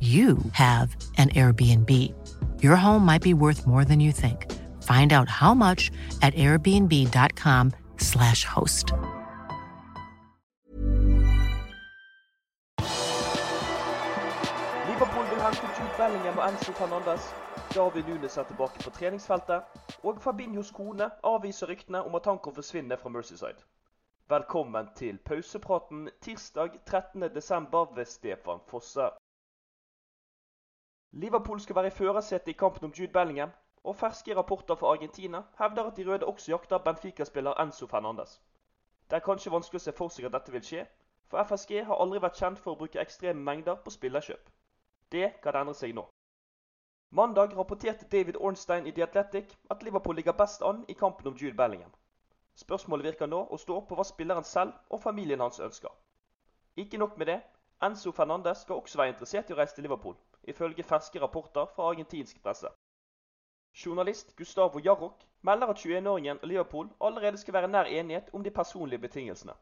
you have an Airbnb. Your home might be worth more than you think. Find out how much at airbnb.com/slash host. Liverpool vil hente Jude Bellingham og Enzo Fernandes. David Nunes er tilbake på treningsfeltet. Og Fabinhos kone avviser ryktene om at han kan forsvinne fra Mercyside. Velkommen til pausepraten tirsdag 13.12. ved Stefan Fosse. Liverpool skal være i førersetet i kampen om Jude Bellingham, og ferske rapporter fra Argentina hevder at de røde også jakter Benfica-spiller Enzo Fernandes. Det er kanskje vanskelig å se for seg at dette vil skje, for FSG har aldri vært kjent for å bruke ekstreme mengder på spillerkjøp. Det kan endre seg nå. Mandag rapporterte David Ornstein i The Athletic at Liverpool ligger best an i kampen om Jude Bellingham. Spørsmålet virker nå å stå på hva spilleren selv og familien hans ønsker. Ikke nok med det, Enzo Fernandes skal også være interessert i å reise til Liverpool, ifølge ferske rapporter fra argentinsk presse. Journalist Gustavo Jarrock melder at 21-åringen og Liverpool allerede skal være nær enighet om de personlige betingelsene.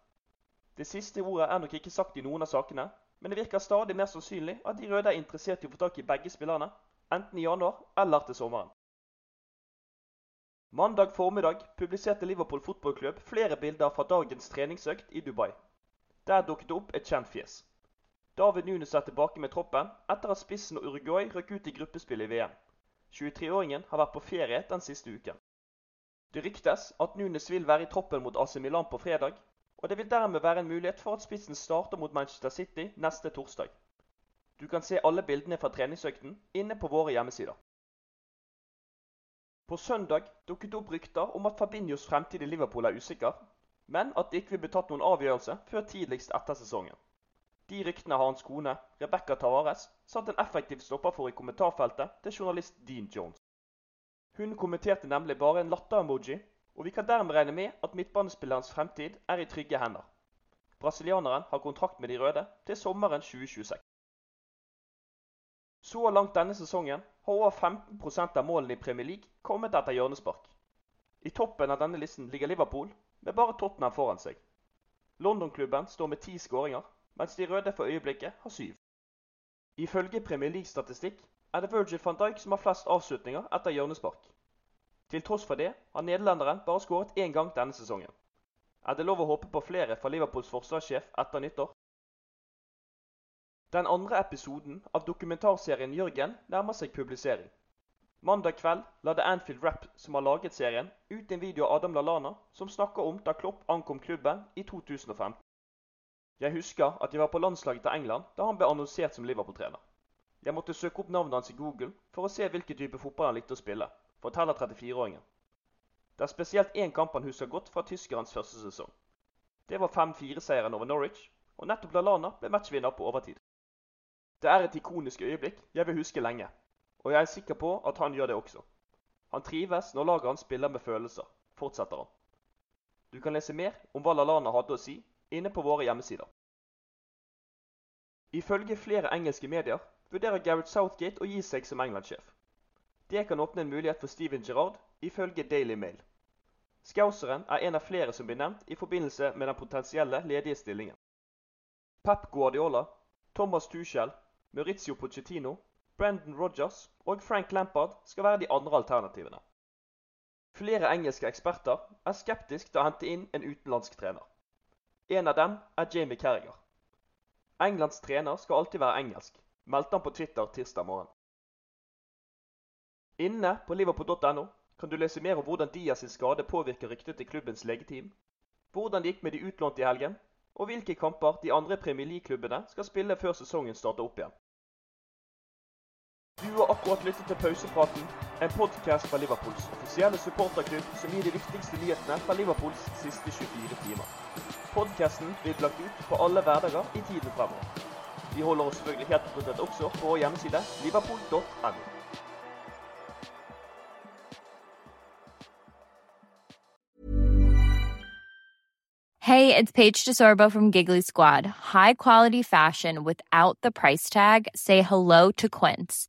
Det siste ordet er nok ikke sagt i noen av sakene, men det virker stadig mer sannsynlig at de røde er interessert i å få tak i begge spillerne, enten i januar eller til sommeren. Mandag formiddag publiserte Liverpool fotballklubb flere bilder fra dagens treningsøkt i Dubai. Der dukket det opp et kjent fjes. David Nunes er tilbake med troppen etter at spissen og Uruguay røk ut i gruppespillet i VM. 23-åringen har vært på ferie den siste uken. Det ryktes at Nunes vil være i troppen mot AC Milan på fredag, og det vil dermed være en mulighet for at spissen starter mot Manchester City neste torsdag. Du kan se alle bildene fra treningsøkten inne på våre hjemmesider. På søndag dukket opp rykter om at Fabinhos fremtid i Liverpool er usikker, men at det ikke vil bli tatt noen avgjørelse før tidligst etter sesongen. De ryktene har hans kone, Rebecca Tavares, satt en effektiv stopper for i kommentarfeltet til journalist Dean Jones. Hun kommenterte nemlig bare en latter-emoji, og vi kan dermed regne med at midtbanespillerens fremtid er i trygge hender. Brasilianeren har kontrakt med de røde til sommeren 2026. Så langt denne sesongen har over 15% av målene i Premier League kommet etter hjørnespark. I toppen av denne listen ligger Liverpool, med bare Tottenham foran seg. London-klubben står med ti skåringer, mens de røde for øyeblikket har syv. Ifølge Premier League-statistikk er det Virgil van Dijk som har flest avslutninger etter hjørnespark. Til tross for det har nederlenderen bare skåret én gang denne sesongen. Er det lov å håpe på flere fra Liverpools forsvarssjef etter nyttår? Den andre episoden av dokumentarserien Jørgen nærmer seg publisering. Mandag kveld la The Anfield Rap, som har laget serien, ut en video av Adam Lallana som snakker om da Klopp ankom klubben i 2015. Jeg husker at jeg var på landslaget til England da han ble annonsert som Liverpool-trener. Jeg måtte søke opp navnet hans i Google for å se hvilken type fotball han likte å spille, forteller 34-åringen. Det er spesielt én kamp han husker godt fra tyskerens første sesong. Det var 5-4-seieren over Norwich, og nettopp Lallana ble matchvinner på overtid. Det er et ikonisk øyeblikk jeg vil huske lenge, og jeg er sikker på at han gjør det også. Han trives når laget hans spiller med følelser, fortsetter han. Du kan lese mer om hva Lallana hadde å si inne på våre hjemmesider. Ifølge flere engelske medier vurderer Gareth Southgate å gi seg som England-sjef. Det kan åpne en mulighet for Steven Gerrard, ifølge Daily Mail. Skauseren er en av flere som blir nevnt i forbindelse med den potensielle ledige stillingen. Pep Guardiola, Thomas Tuchel, Maurizio Pochettino, Brendan Rogers og Frank Lampard skal være de andre alternativene. Flere engelske eksperter er skeptiske til å hente inn en utenlandsk trener. En av dem er Jamie Carriger. Englands trener skal alltid være engelsk, meldte han på Twitter tirsdag morgen. Inne på liverpool.no kan du lese mer om hvordan Diaz sin skade påvirker ryktet til klubbens legeteam, hvordan det gikk med de utlånte i helgen, og hvilke kamper de andre Premier League-klubbene skal spille før sesongen starter opp igjen. Til Pausepraten, en podkast fra Liverpools offisielle supporterklubb som gir de viktigste nyhetene fra Liverpools siste 24 timer. Podkasten blir lagt ut på alle hverdager i tiden fremover. Vi holder oss selvfølgelig helt oppdatert også på vår hjemmeside liverpool.no. Hey, it's Paige DeSorbo from Giggly Squad. High quality fashion without the price tag. Say hello to Quince.